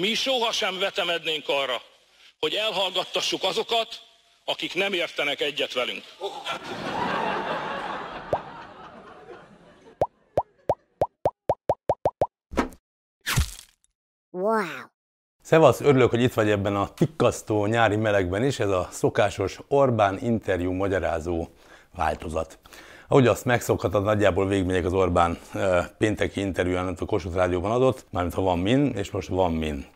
Mi sohasem vetemednénk arra, hogy elhallgattassuk azokat, akik nem értenek egyet velünk. Wow. Szevasz, örülök, hogy itt vagy ebben a tikkasztó nyári melegben is, ez a szokásos Orbán interjú magyarázó változat. Ahogy azt megszokhatod, nagyjából végigmegyek az Orbán pénteki interjúján, amit a Kossuth Rádióban adott, mármint ha van min, és most van min.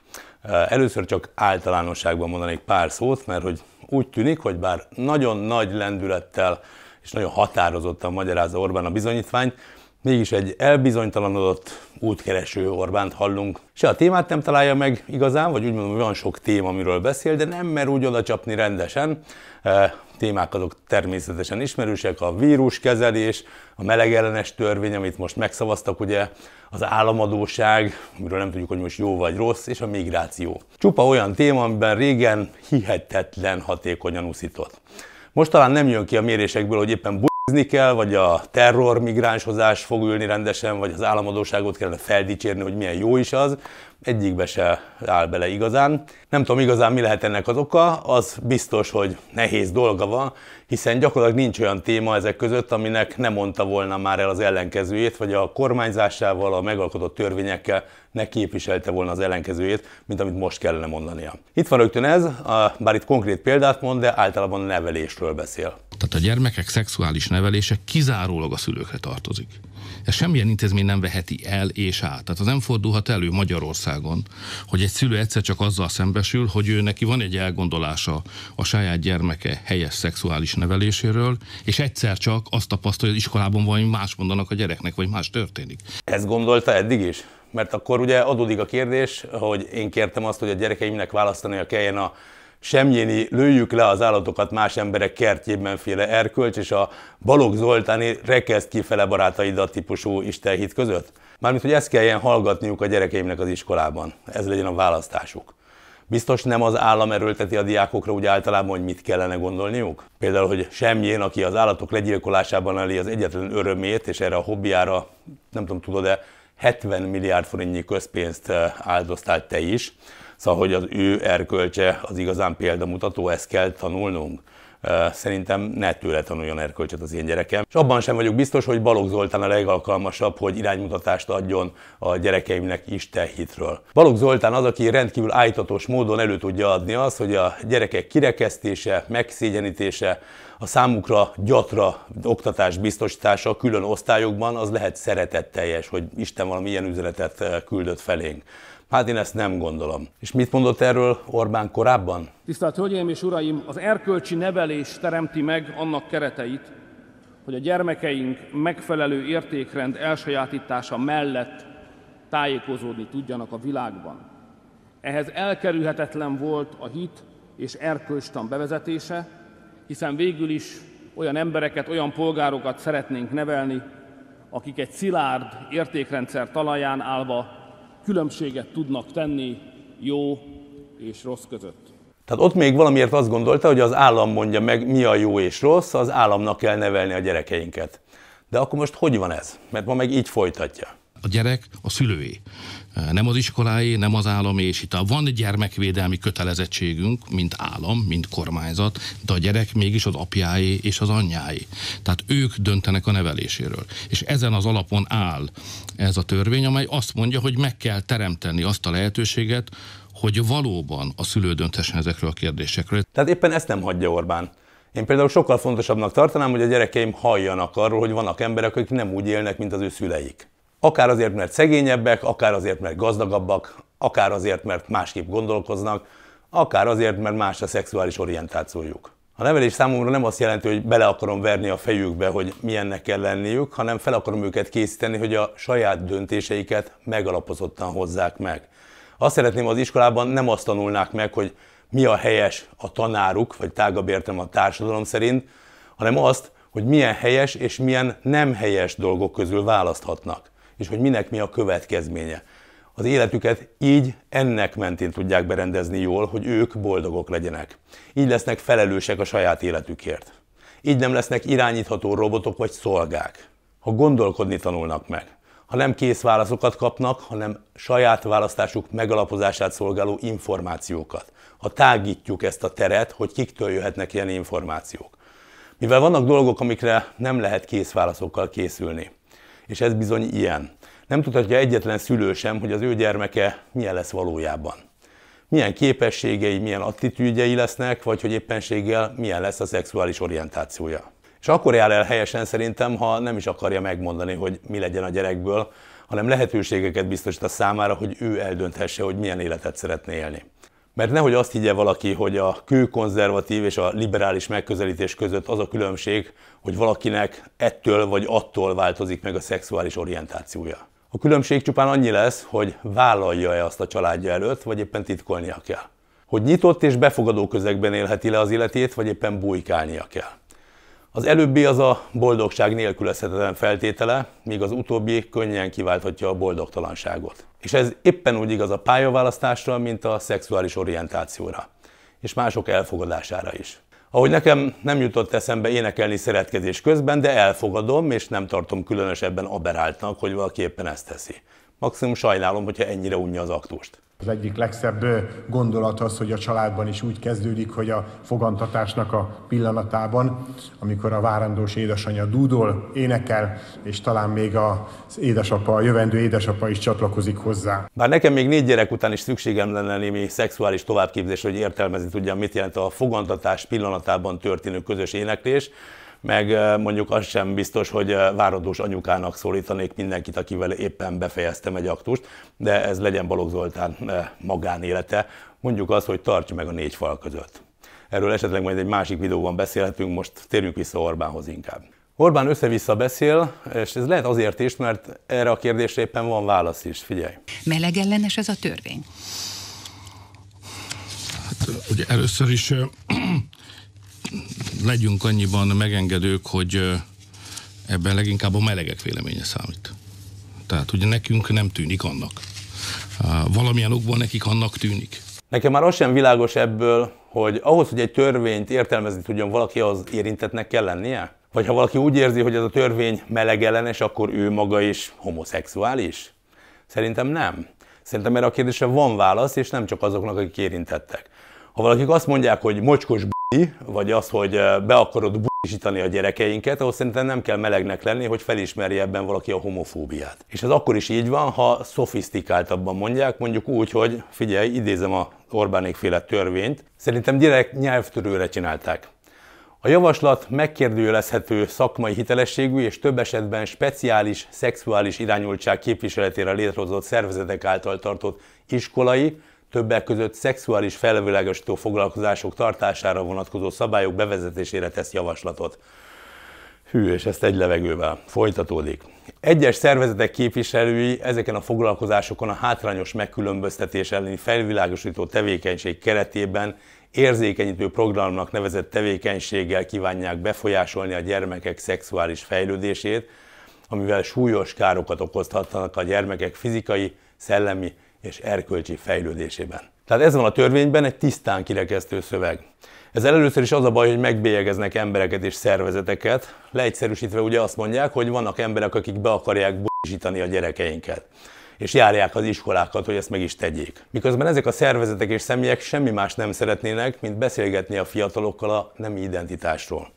Először csak általánosságban mondanék pár szót, mert hogy úgy tűnik, hogy bár nagyon nagy lendülettel és nagyon határozottan magyarázza Orbán a bizonyítványt, Mégis egy elbizonytalanodott útkereső Orbánt hallunk. Se a témát nem találja meg igazán, vagy úgy mondom, hogy van sok téma, amiről beszél, de nem mer úgy oda csapni rendesen. E, témák azok természetesen ismerősek, a víruskezelés, a melegellenes törvény, amit most megszavaztak, ugye, az államadóság, amiről nem tudjuk, hogy most jó vagy rossz, és a migráció. Csupa olyan téma, amiben régen hihetetlen hatékonyan uszított. Most talán nem jön ki a mérésekből, hogy éppen kell, vagy a terrormigránshozás fog ülni rendesen, vagy az államadóságot kellene feldicsérni, hogy milyen jó is az, egyikbe se áll bele igazán. Nem tudom igazán mi lehet ennek az oka, az biztos, hogy nehéz dolga van, hiszen gyakorlatilag nincs olyan téma ezek között, aminek nem mondta volna már el az ellenkezőjét, vagy a kormányzásával, a megalkotott törvényekkel ne képviselte volna az ellenkezőjét, mint amit most kellene mondania. Itt van rögtön ez, bár itt konkrét példát mond, de általában a nevelésről beszél. Tehát a gyermekek szexuális nevelése kizárólag a szülőkre tartozik. Ez semmilyen intézmény nem veheti el és át. Tehát az nem fordulhat elő Magyarországon, hogy egy szülő egyszer csak azzal szembesül, hogy ő neki van egy elgondolása a saját gyermeke helyes szexuális neveléséről, és egyszer csak azt tapasztalja, hogy az iskolában valami más mondanak a gyereknek, vagy más történik. Ezt gondolta eddig is? Mert akkor ugye adódik a kérdés, hogy én kértem azt, hogy a gyerekeimnek választania kelljen a Semjéni lőjük le az állatokat más emberek kertjében féle erkölcs és a Balogh Zoltáni rekeszt kifele barátaidat típusú istenhit között? Mármint, hogy ezt kelljen hallgatniuk a gyerekeimnek az iskolában. Ez legyen a választásuk. Biztos nem az állam erőlteti a diákokra úgy általában, hogy mit kellene gondolniuk? Például, hogy semmilyen, aki az állatok legyilkolásában elé az egyetlen örömét, és erre a hobbiára, nem tudom, tudod-e, 70 milliárd forintnyi közpénzt áldoztál te is, Szóval, hogy az ő erkölcse az igazán példamutató, ezt kell tanulnunk. Szerintem ne tőle tanuljon erkölcset az én gyerekem. És abban sem vagyok biztos, hogy Balogh Zoltán a legalkalmasabb, hogy iránymutatást adjon a gyerekeimnek Isten hitről. Balogh Zoltán az, aki rendkívül állítatos módon elő tudja adni azt, hogy a gyerekek kirekesztése, megszégyenítése, a számukra gyatra oktatás biztosítása külön osztályokban az lehet szeretetteljes, hogy Isten valami ilyen üzenetet küldött felénk. Hát én ezt nem gondolom. És mit mondott erről Orbán korábban? Tisztelt Hölgyeim és Uraim, az erkölcsi nevelés teremti meg annak kereteit, hogy a gyermekeink megfelelő értékrend elsajátítása mellett tájékozódni tudjanak a világban. Ehhez elkerülhetetlen volt a hit és erkölcstan bevezetése, hiszen végül is olyan embereket, olyan polgárokat szeretnénk nevelni, akik egy szilárd értékrendszer talaján állva különbséget tudnak tenni jó és rossz között. Tehát ott még valamiért azt gondolta, hogy az állam mondja meg, mi a jó és rossz, az államnak kell nevelni a gyerekeinket. De akkor most hogy van ez? Mert ma meg így folytatja. A gyerek a szülői. Nem az iskoláé, nem az állami, és itt van gyermekvédelmi kötelezettségünk, mint állam, mint kormányzat, de a gyerek mégis az apjáé és az anyjáé. Tehát ők döntenek a neveléséről. És ezen az alapon áll ez a törvény, amely azt mondja, hogy meg kell teremteni azt a lehetőséget, hogy valóban a szülő döntessen ezekről a kérdésekről. Tehát éppen ezt nem hagyja Orbán. Én például sokkal fontosabbnak tartanám, hogy a gyerekeim halljanak arról, hogy vannak emberek, akik nem úgy élnek, mint az ő szüleik. Akár azért, mert szegényebbek, akár azért, mert gazdagabbak, akár azért, mert másképp gondolkoznak, akár azért, mert más a szexuális orientációjuk. A nevelés számomra nem azt jelenti, hogy bele akarom verni a fejükbe, hogy milyennek kell lenniük, hanem fel akarom őket készíteni, hogy a saját döntéseiket megalapozottan hozzák meg. Azt szeretném az iskolában nem azt tanulnák meg, hogy mi a helyes a tanáruk, vagy tágabb értem a társadalom szerint, hanem azt, hogy milyen helyes és milyen nem helyes dolgok közül választhatnak és hogy minek mi a következménye. Az életüket így ennek mentén tudják berendezni jól, hogy ők boldogok legyenek. Így lesznek felelősek a saját életükért. Így nem lesznek irányítható robotok vagy szolgák. Ha gondolkodni tanulnak meg, ha nem kész válaszokat kapnak, hanem saját választásuk megalapozását szolgáló információkat. Ha tágítjuk ezt a teret, hogy kiktől jöhetnek ilyen információk. Mivel vannak dolgok, amikre nem lehet kész válaszokkal készülni, és ez bizony ilyen. Nem tudhatja egyetlen szülő sem, hogy az ő gyermeke milyen lesz valójában. Milyen képességei, milyen attitűdjei lesznek, vagy hogy éppenséggel milyen lesz a szexuális orientációja. És akkor jár el helyesen szerintem, ha nem is akarja megmondani, hogy mi legyen a gyerekből, hanem lehetőségeket biztosít a számára, hogy ő eldönthesse, hogy milyen életet szeretne élni. Mert nehogy azt higgye valaki, hogy a kőkonzervatív és a liberális megközelítés között az a különbség, hogy valakinek ettől vagy attól változik meg a szexuális orientációja. A különbség csupán annyi lesz, hogy vállalja-e azt a családja előtt, vagy éppen titkolnia kell. Hogy nyitott és befogadó közegben élheti le az életét, vagy éppen bujkálnia kell. Az előbbi az a boldogság nélkülözhetetlen feltétele, míg az utóbbi könnyen kiválthatja a boldogtalanságot. És ez éppen úgy igaz a pályaválasztásra, mint a szexuális orientációra, és mások elfogadására is. Ahogy nekem nem jutott eszembe énekelni szeretkezés közben, de elfogadom, és nem tartom különösebben aberáltnak, hogy valaki éppen ezt teszi. Maximum sajnálom, hogyha ennyire unja az aktust. Az egyik legszebb gondolat az, hogy a családban is úgy kezdődik, hogy a fogantatásnak a pillanatában, amikor a várandós édesanyja dúdol, énekel, és talán még az édesapa, a jövendő édesapa is csatlakozik hozzá. Bár nekem még négy gyerek után is szükségem lenne némi szexuális továbbképzés, hogy értelmezni tudjam, mit jelent a fogantatás pillanatában történő közös éneklés, meg mondjuk az sem biztos, hogy váradós anyukának szólítanék mindenkit, akivel éppen befejeztem egy aktust, de ez legyen Balogh Zoltán magánélete. Mondjuk az, hogy tartja meg a négy fal között. Erről esetleg majd egy másik videóban beszélhetünk, most térjünk vissza Orbánhoz inkább. Orbán össze-vissza beszél, és ez lehet azért is, mert erre a kérdésre éppen van válasz is, figyelj. Melegellenes ez a törvény? Hát, ugye először is legyünk annyiban megengedők, hogy ebben leginkább a melegek véleménye számít. Tehát ugye nekünk nem tűnik annak. Valamilyen okból nekik annak tűnik. Nekem már az sem világos ebből, hogy ahhoz, hogy egy törvényt értelmezni tudjon valaki, az érintetnek kell lennie? Vagy ha valaki úgy érzi, hogy ez a törvény melegellenes, akkor ő maga is homoszexuális? Szerintem nem. Szerintem erre a kérdésre van válasz, és nem csak azoknak, akik érintettek. Ha valakik azt mondják, hogy mocskos vagy az, hogy be akarod bullshitani a gyerekeinket, ahhoz szerintem nem kell melegnek lenni, hogy felismerje ebben valaki a homofóbiát. És ez akkor is így van, ha szofisztikáltabban mondják, mondjuk úgy, hogy figyelj, idézem a Orbánék féle törvényt, szerintem gyerek nyelvtörőre csinálták. A javaslat megkérdőjelezhető szakmai hitelességű és több esetben speciális szexuális irányultság képviseletére létrehozott szervezetek által tartott iskolai, többek között szexuális felvilágosító foglalkozások tartására vonatkozó szabályok bevezetésére tesz javaslatot. Hű, és ezt egy levegővel. Folytatódik. Egyes szervezetek képviselői ezeken a foglalkozásokon a hátrányos megkülönböztetés elleni felvilágosító tevékenység keretében érzékenyítő programnak nevezett tevékenységgel kívánják befolyásolni a gyermekek szexuális fejlődését, amivel súlyos károkat okozhatnak a gyermekek fizikai, szellemi és erkölcsi fejlődésében. Tehát ez van a törvényben, egy tisztán kirekesztő szöveg. Ezzel először is az a baj, hogy megbélyegeznek embereket és szervezeteket. Leegyszerűsítve ugye azt mondják, hogy vannak emberek, akik be akarják buzsítani a gyerekeinket és járják az iskolákat, hogy ezt meg is tegyék. Miközben ezek a szervezetek és személyek semmi más nem szeretnének, mint beszélgetni a fiatalokkal a nemi identitásról.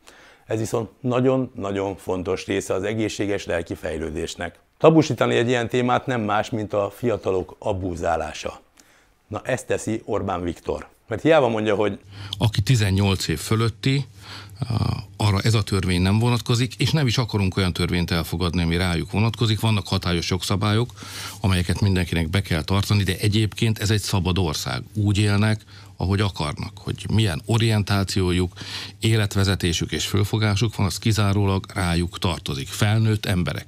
Ez viszont nagyon-nagyon fontos része az egészséges lelki fejlődésnek. Tabusítani egy ilyen témát nem más, mint a fiatalok abúzálása. Na ezt teszi Orbán Viktor. Mert hiába mondja, hogy... Aki 18 év fölötti, arra ez a törvény nem vonatkozik, és nem is akarunk olyan törvényt elfogadni, ami rájuk vonatkozik. Vannak hatályos jogszabályok, amelyeket mindenkinek be kell tartani, de egyébként ez egy szabad ország. Úgy élnek, ahogy akarnak, hogy milyen orientációjuk, életvezetésük és fölfogásuk van, az kizárólag rájuk tartozik. Felnőtt emberek.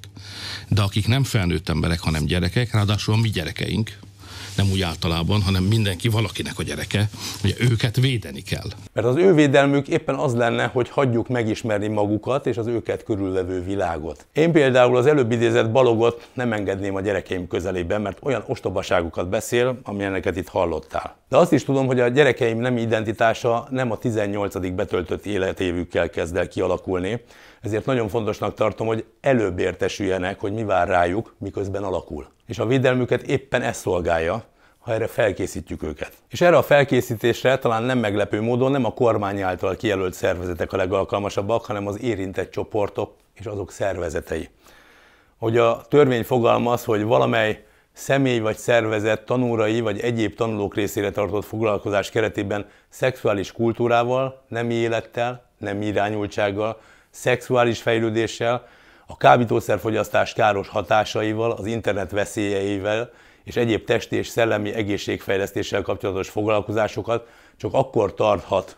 De akik nem felnőtt emberek, hanem gyerekek, ráadásul a mi gyerekeink, nem úgy általában, hanem mindenki valakinek a gyereke, hogy őket védeni kell. Mert az ő védelmük éppen az lenne, hogy hagyjuk megismerni magukat és az őket körülvevő világot. Én például az előbb idézett balogot nem engedném a gyerekeim közelében, mert olyan ostobaságokat beszél, amilyeneket itt hallottál. De azt is tudom, hogy a gyerekeim nem identitása nem a 18. betöltött életévükkel kezd el kialakulni, ezért nagyon fontosnak tartom, hogy előbb értesüljenek, hogy mi vár rájuk, miközben alakul. És a védelmüket éppen ez szolgálja, ha erre felkészítjük őket. És erre a felkészítésre talán nem meglepő módon nem a kormány által kijelölt szervezetek a legalkalmasabbak, hanem az érintett csoportok és azok szervezetei. Hogy a törvény fogalmaz, hogy valamely személy vagy szervezet tanúrai vagy egyéb tanulók részére tartott foglalkozás keretében szexuális kultúrával, nemi élettel, nem irányultsággal, szexuális fejlődéssel, a kábítószerfogyasztás káros hatásaival, az internet veszélyeivel és egyéb testi és szellemi egészségfejlesztéssel kapcsolatos foglalkozásokat csak akkor tarthat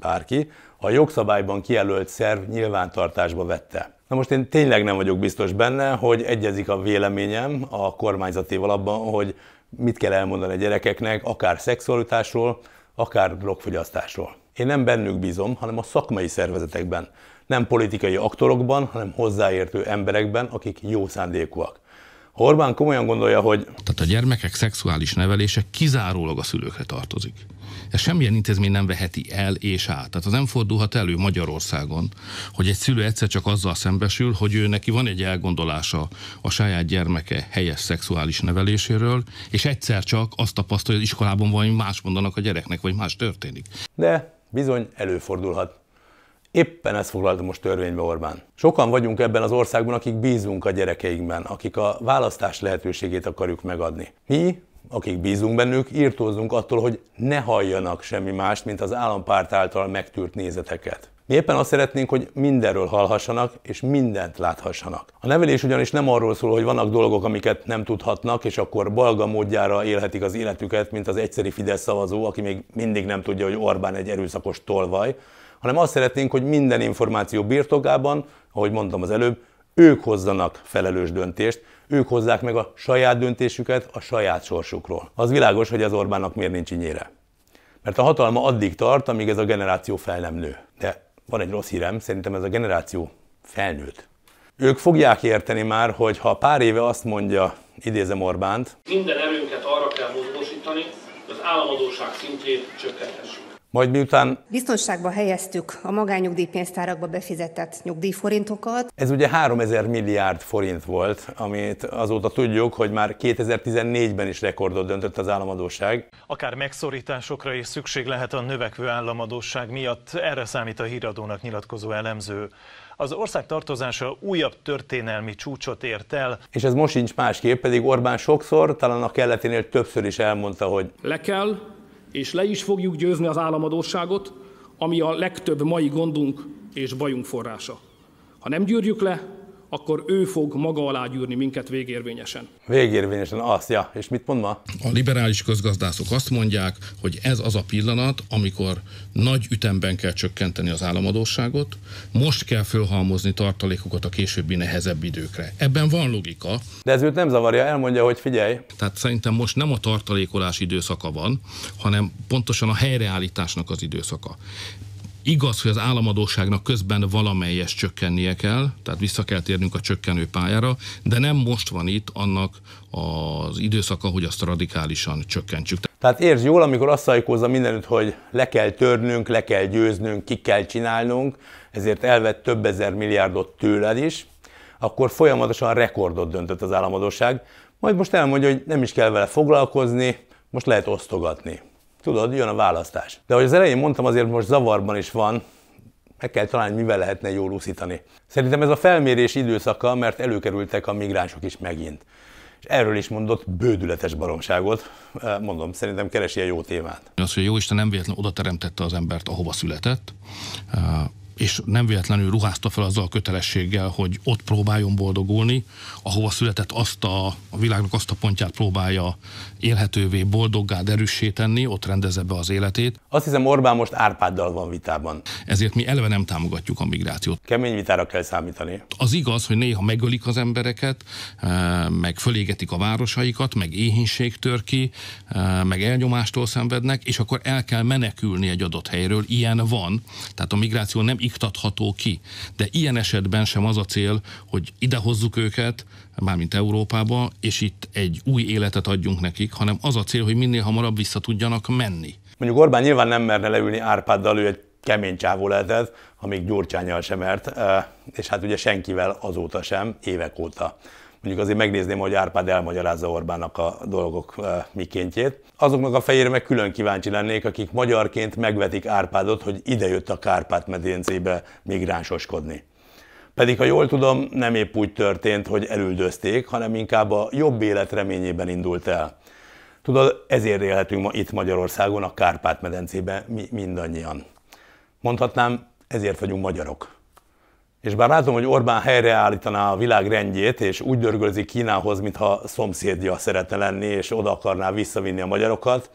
bárki, ha a jogszabályban kijelölt szerv nyilvántartásba vette. Na most én tényleg nem vagyok biztos benne, hogy egyezik a véleményem a kormányzatéval abban, hogy mit kell elmondani a gyerekeknek, akár szexualitásról, akár drogfogyasztásról. Én nem bennük bízom, hanem a szakmai szervezetekben. Nem politikai aktorokban, hanem hozzáértő emberekben, akik jó szándékúak. Ha Orbán komolyan gondolja, hogy... Tehát a gyermekek szexuális nevelése kizárólag a szülőkre tartozik. Ez semmilyen intézmény nem veheti el és át. Tehát az nem fordulhat elő Magyarországon, hogy egy szülő egyszer csak azzal szembesül, hogy ő neki van egy elgondolása a saját gyermeke helyes szexuális neveléséről, és egyszer csak azt tapasztalja, hogy az iskolában valami más mondanak a gyereknek, vagy más történik. De bizony előfordulhat. Éppen ezt foglalta most törvénybe Orbán. Sokan vagyunk ebben az országban, akik bízunk a gyerekeinkben, akik a választás lehetőségét akarjuk megadni. Mi, akik bízunk bennük, írtózunk attól, hogy ne halljanak semmi mást, mint az állampárt által megtűrt nézeteket. Mi éppen azt szeretnénk, hogy mindenről hallhassanak, és mindent láthassanak. A nevelés ugyanis nem arról szól, hogy vannak dolgok, amiket nem tudhatnak, és akkor balga módjára élhetik az életüket, mint az egyszeri Fidesz szavazó, aki még mindig nem tudja, hogy Orbán egy erőszakos tolvaj, hanem azt szeretnénk, hogy minden információ birtokában, ahogy mondtam az előbb, ők hozzanak felelős döntést, ők hozzák meg a saját döntésüket a saját sorsukról. Az világos, hogy az Orbánnak miért nincs inyére. Mert a hatalma addig tart, amíg ez a generáció fel nem nő. De van egy rossz hírem, szerintem ez a generáció felnőtt. Ők fogják érteni már, hogy ha pár éve azt mondja, idézem Orbánt, Minden erőnket arra kell mozgósítani, hogy az államadóság szintjét csökkenthessük. Majd miután Biztonságba helyeztük a magányugdíjpénztárakba befizetett nyugdíjforintokat. Ez ugye 3000 milliárd forint volt, amit azóta tudjuk, hogy már 2014-ben is rekordot döntött az államadóság. Akár megszorításokra is szükség lehet a növekvő államadóság miatt, erre számít a híradónak nyilatkozó elemző. Az ország tartozása újabb történelmi csúcsot ért el. És ez most sincs másképp, pedig Orbán sokszor, talán a kelleténél többször is elmondta, hogy Le kell, és le is fogjuk győzni az államadóságot, ami a legtöbb mai gondunk és bajunk forrása. Ha nem gyűrjük le, akkor ő fog maga alá gyűrni minket végérvényesen. végérvényesen azt, ja, és mit mond ma? A liberális közgazdászok azt mondják, hogy ez az a pillanat, amikor nagy ütemben kell csökkenteni az államadóságot, most kell fölhalmozni tartalékokat a későbbi nehezebb időkre. Ebben van logika, De ez őt nem zavarja, elmondja, hogy figyelj, tehát szerintem most nem a tartalékolás időszaka van, hanem pontosan a helyreállításnak az időszaka. Igaz, hogy az államadóságnak közben valamelyes csökkennie kell, tehát vissza kell térnünk a csökkenő pályára, de nem most van itt annak az időszaka, hogy azt radikálisan csökkentsük. tehát értsd jól, amikor azt szajkózza mindenütt, hogy le kell törnünk, le kell győznünk, ki kell csinálnunk, ezért elvett több ezer milliárdot tőled is, akkor folyamatosan rekordot döntött az államadóság, majd most elmondja, hogy nem is kell vele foglalkozni, most lehet osztogatni. Tudod, jön a választás. De ahogy az elején mondtam, azért most zavarban is van, meg kell találni, mivel lehetne jól úszítani. Szerintem ez a felmérés időszaka, mert előkerültek a migránsok is megint. És erről is mondott bődületes baromságot. Mondom, szerintem keresi a jó témát. Az, hogy Jóisten nem véletlenül oda teremtette az embert, ahova született, és nem véletlenül ruházta fel azzal a kötelességgel, hogy ott próbáljon boldogulni, ahova született azt a, a világnak azt a pontját próbálja élhetővé, boldoggá, erőssé tenni, ott rendezze be az életét. Azt hiszem Orbán most Árpáddal van vitában. Ezért mi eleve nem támogatjuk a migrációt. Kemény vitára kell számítani. Az igaz, hogy néha megölik az embereket, eh, meg fölégetik a városaikat, meg éhínség tör ki, eh, meg elnyomástól szenvednek, és akkor el kell menekülni egy adott helyről. Ilyen van. Tehát a migráció nem iktatható ki. De ilyen esetben sem az a cél, hogy idehozzuk őket, mármint Európába, és itt egy új életet adjunk nekik, hanem az a cél, hogy minél hamarabb vissza tudjanak menni. Mondjuk Orbán nyilván nem merne leülni Árpáddal, ő egy kemény csávó lehetett, amíg Gyurcsányjal sem mert, és hát ugye senkivel azóta sem, évek óta. Mondjuk azért megnézném, hogy Árpád elmagyarázza Orbánnak a dolgok mikéntjét. Azoknak a fejére meg külön kíváncsi lennék, akik magyarként megvetik Árpádot, hogy idejött a Kárpát-medencébe migránsoskodni. Pedig, ha jól tudom, nem épp úgy történt, hogy elüldözték, hanem inkább a jobb élet reményében indult el. Tudod, ezért élhetünk ma itt Magyarországon, a Kárpát-medencében mi mindannyian. Mondhatnám, ezért vagyunk magyarok. És bár látom, hogy Orbán helyreállítaná a világ rendjét, és úgy dörgölzi Kínához, mintha szomszédja szeretne lenni, és oda akarná visszavinni a magyarokat,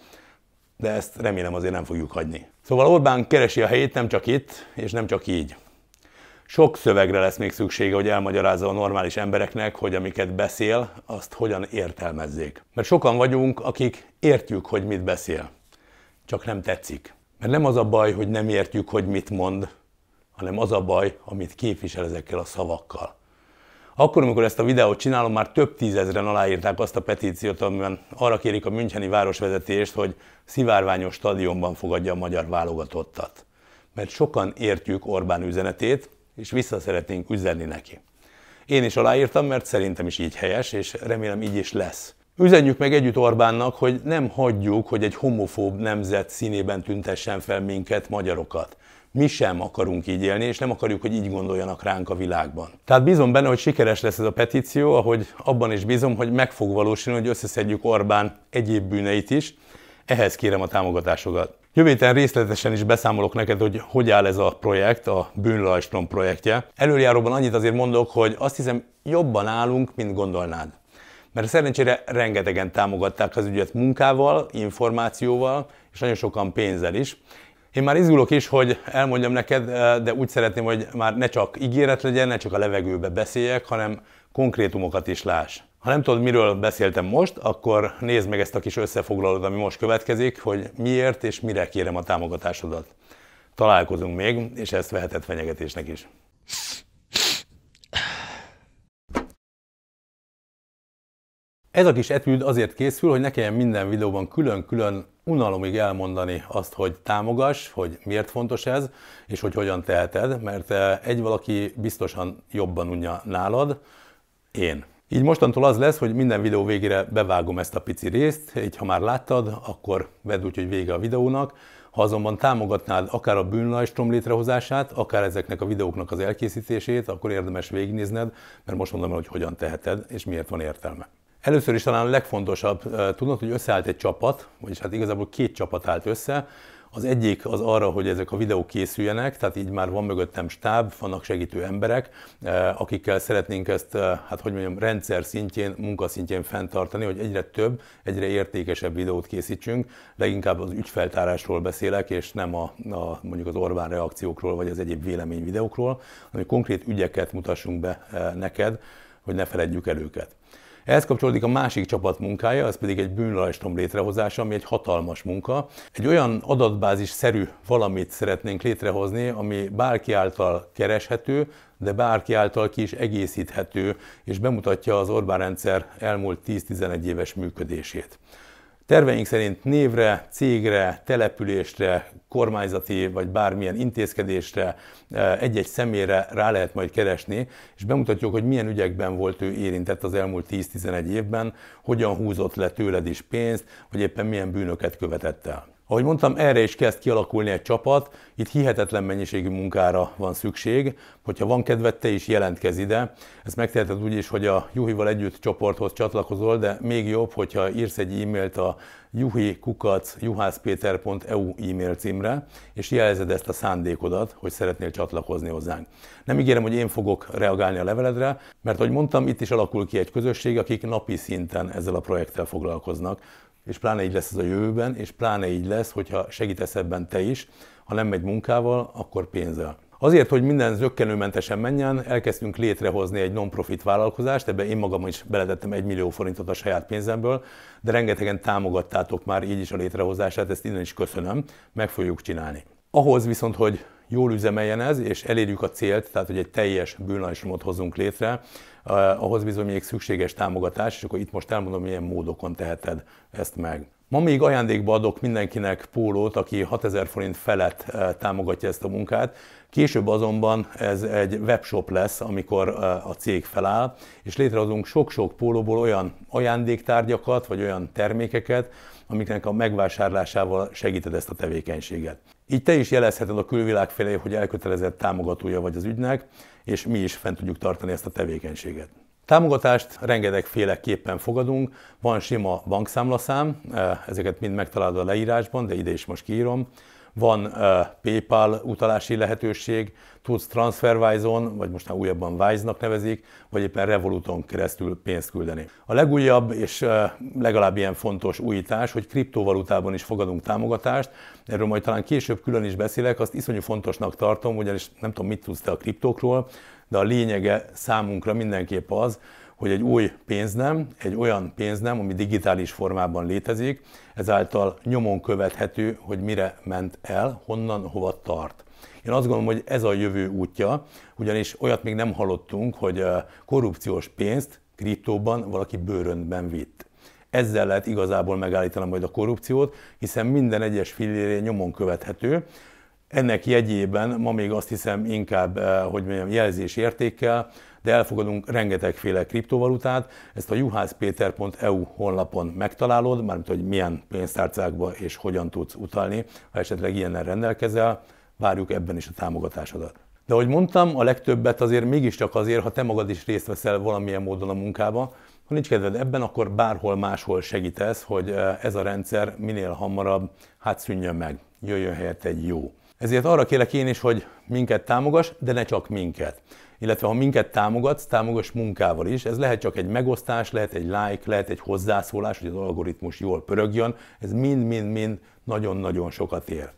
de ezt remélem azért nem fogjuk hagyni. Szóval Orbán keresi a helyét nem csak itt, és nem csak így. Sok szövegre lesz még szüksége, hogy elmagyarázza a normális embereknek, hogy amiket beszél, azt hogyan értelmezzék. Mert sokan vagyunk, akik értjük, hogy mit beszél. Csak nem tetszik. Mert nem az a baj, hogy nem értjük, hogy mit mond, hanem az a baj, amit képvisel ezekkel a szavakkal. Akkor, amikor ezt a videót csinálom, már több tízezren aláírták azt a petíciót, amiben arra kérik a Müncheni városvezetést, hogy szivárványos stadionban fogadja a magyar válogatottat. Mert sokan értjük Orbán üzenetét, és vissza szeretnénk üzenni neki. Én is aláírtam, mert szerintem is így helyes, és remélem így is lesz. Üzenjük meg együtt Orbánnak, hogy nem hagyjuk, hogy egy homofób nemzet színében tüntessen fel minket, magyarokat. Mi sem akarunk így élni, és nem akarjuk, hogy így gondoljanak ránk a világban. Tehát bízom benne, hogy sikeres lesz ez a petíció, ahogy abban is bízom, hogy meg fog valósulni, hogy összeszedjük Orbán egyéb bűneit is. Ehhez kérem a támogatásokat. Jövő héten részletesen is beszámolok neked, hogy hogy áll ez a projekt, a Bűnlajstrom projektje. Előjáróban annyit azért mondok, hogy azt hiszem jobban állunk, mint gondolnád. Mert szerencsére rengetegen támogatták az ügyet munkával, információval, és nagyon sokan pénzzel is. Én már izgulok is, hogy elmondjam neked, de úgy szeretném, hogy már ne csak ígéret legyen, ne csak a levegőbe beszéljek, hanem konkrétumokat is láss. Ha nem tudod, miről beszéltem most, akkor nézd meg ezt a kis összefoglalót, ami most következik, hogy miért és mire kérem a támogatásodat. Találkozunk még, és ezt vehetett fenyegetésnek is. Ez a kis etűd azért készül, hogy ne kelljen minden videóban külön-külön unalomig elmondani azt, hogy támogass, hogy miért fontos ez, és hogy hogyan teheted, mert eh, egy valaki biztosan jobban unja nálad, én. Így mostantól az lesz, hogy minden videó végére bevágom ezt a pici részt, így ha már láttad, akkor vedd úgy, hogy vége a videónak. Ha azonban támogatnád akár a bűnlajstrom létrehozását, akár ezeknek a videóknak az elkészítését, akkor érdemes végignézned, mert most mondom el, hogy hogyan teheted, és miért van értelme. Először is talán a legfontosabb, tudnod, hogy összeállt egy csapat, vagyis hát igazából két csapat állt össze, az egyik az arra, hogy ezek a videók készüljenek, tehát így már van mögöttem stáb, vannak segítő emberek, akikkel szeretnénk ezt, hát hogy mondjam, rendszer szintjén, munkaszintjén fenntartani, hogy egyre több, egyre értékesebb videót készítsünk. Leginkább az ügyfeltárásról beszélek, és nem a, a mondjuk az Orbán reakciókról, vagy az egyéb vélemény videókról, hanem konkrét ügyeket mutassunk be neked, hogy ne feledjük el őket. Ehhez kapcsolódik a másik csapat munkája, ez pedig egy bűnrajstrom létrehozása, ami egy hatalmas munka. Egy olyan adatbázis-szerű valamit szeretnénk létrehozni, ami bárki által kereshető, de bárki által ki is egészíthető, és bemutatja az Orbán rendszer elmúlt 10-11 éves működését. Terveink szerint névre, cégre, településre, kormányzati vagy bármilyen intézkedésre, eh, egy-egy személyre rá lehet majd keresni, és bemutatjuk, hogy milyen ügyekben volt ő érintett az elmúlt 10-11 évben, hogyan húzott le tőled is pénzt, vagy éppen milyen bűnöket követett el. Ahogy mondtam, erre is kezd kialakulni egy csapat, itt hihetetlen mennyiségű munkára van szükség, hogyha van kedved, te is jelentkezz ide. Ezt megteheted úgy is, hogy a Juhival együtt csoporthoz csatlakozol, de még jobb, hogyha írsz egy e-mailt a juhi.juhászpéter.eu e-mail címre, és jelzed ezt a szándékodat, hogy szeretnél csatlakozni hozzánk. Nem ígérem, hogy én fogok reagálni a leveledre, mert ahogy mondtam, itt is alakul ki egy közösség, akik napi szinten ezzel a projekttel foglalkoznak és pláne így lesz ez a jövőben, és pláne így lesz, hogyha segítesz ebben te is, ha nem megy munkával, akkor pénzzel. Azért, hogy minden zöggenőmentesen menjen, elkezdtünk létrehozni egy non-profit vállalkozást, ebbe én magam is beletettem egy millió forintot a saját pénzemből, de rengetegen támogattátok már így is a létrehozását, ezt innen is köszönöm, meg fogjuk csinálni. Ahhoz viszont, hogy jól üzemeljen ez, és elérjük a célt, tehát hogy egy teljes bűnlajstromot hozzunk létre, ahhoz bizony még szükséges támogatás, és akkor itt most elmondom, milyen módokon teheted ezt meg. Ma még ajándékba adok mindenkinek pólót, aki 6000 forint felett eh, támogatja ezt a munkát. Később azonban ez egy webshop lesz, amikor eh, a cég feláll, és létrehozunk sok-sok pólóból olyan ajándéktárgyakat, vagy olyan termékeket, amiknek a megvásárlásával segíted ezt a tevékenységet. Így te is jelezheted a külvilág felé, hogy elkötelezett támogatója vagy az ügynek, és mi is fent tudjuk tartani ezt a tevékenységet. Támogatást rengetegféleképpen fogadunk, van sima bankszámlaszám, eh, ezeket mind megtalálod a leírásban, de ide is most kiírom. Van PayPal utalási lehetőség, tudsz TransferWise-on, vagy most már újabban Wise-nak nevezik, vagy éppen Revoluton keresztül pénzt küldeni. A legújabb és uh, legalább ilyen fontos újítás, hogy kriptovalutában is fogadunk támogatást, erről majd talán később külön is beszélek, azt iszonyú fontosnak tartom, ugyanis nem tudom, mit tudsz te a kriptókról, de a lényege számunkra mindenképp az, hogy egy új pénznem, egy olyan pénznem, ami digitális formában létezik, ezáltal nyomon követhető, hogy mire ment el, honnan, hova tart. Én azt gondolom, hogy ez a jövő útja, ugyanis olyat még nem hallottunk, hogy korrupciós pénzt kriptóban valaki bőröntben vitt. Ezzel lehet igazából megállítani majd a korrupciót, hiszen minden egyes filléré nyomon követhető, ennek jegyében ma még azt hiszem inkább, eh, hogy mondjam, jelzés értékkel, de elfogadunk rengetegféle kriptovalutát. Ezt a juhászpéter.eu honlapon megtalálod, mármint hogy milyen pénztárcákba és hogyan tudsz utalni, ha esetleg ilyennel rendelkezel, várjuk ebben is a támogatásodat. De ahogy mondtam, a legtöbbet azért mégiscsak azért, ha te magad is részt veszel valamilyen módon a munkába, ha nincs kedved ebben, akkor bárhol máshol segítesz, hogy eh, ez a rendszer minél hamarabb hát szűnjön meg, jöjjön helyett egy jó. Ezért arra kérlek én is, hogy minket támogass, de ne csak minket. Illetve ha minket támogatsz, támogass munkával is. Ez lehet csak egy megosztás, lehet egy like, lehet egy hozzászólás, hogy az algoritmus jól pörögjön. Ez mind-mind-mind nagyon-nagyon sokat ér.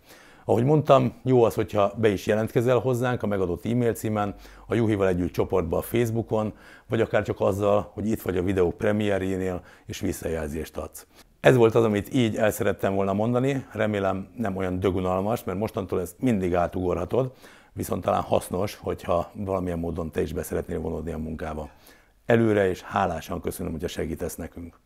Ahogy mondtam, jó az, hogyha be is jelentkezel hozzánk a megadott e-mail címen, a Juhival együtt csoportba a Facebookon, vagy akár csak azzal, hogy itt vagy a videó premierjénél, és visszajelzést adsz. Ez volt az, amit így el szerettem volna mondani, remélem nem olyan dögunalmas, mert mostantól ezt mindig átugorhatod, viszont talán hasznos, hogyha valamilyen módon te is be szeretnél vonódni a munkába. Előre és hálásan köszönöm, hogy segítesz nekünk.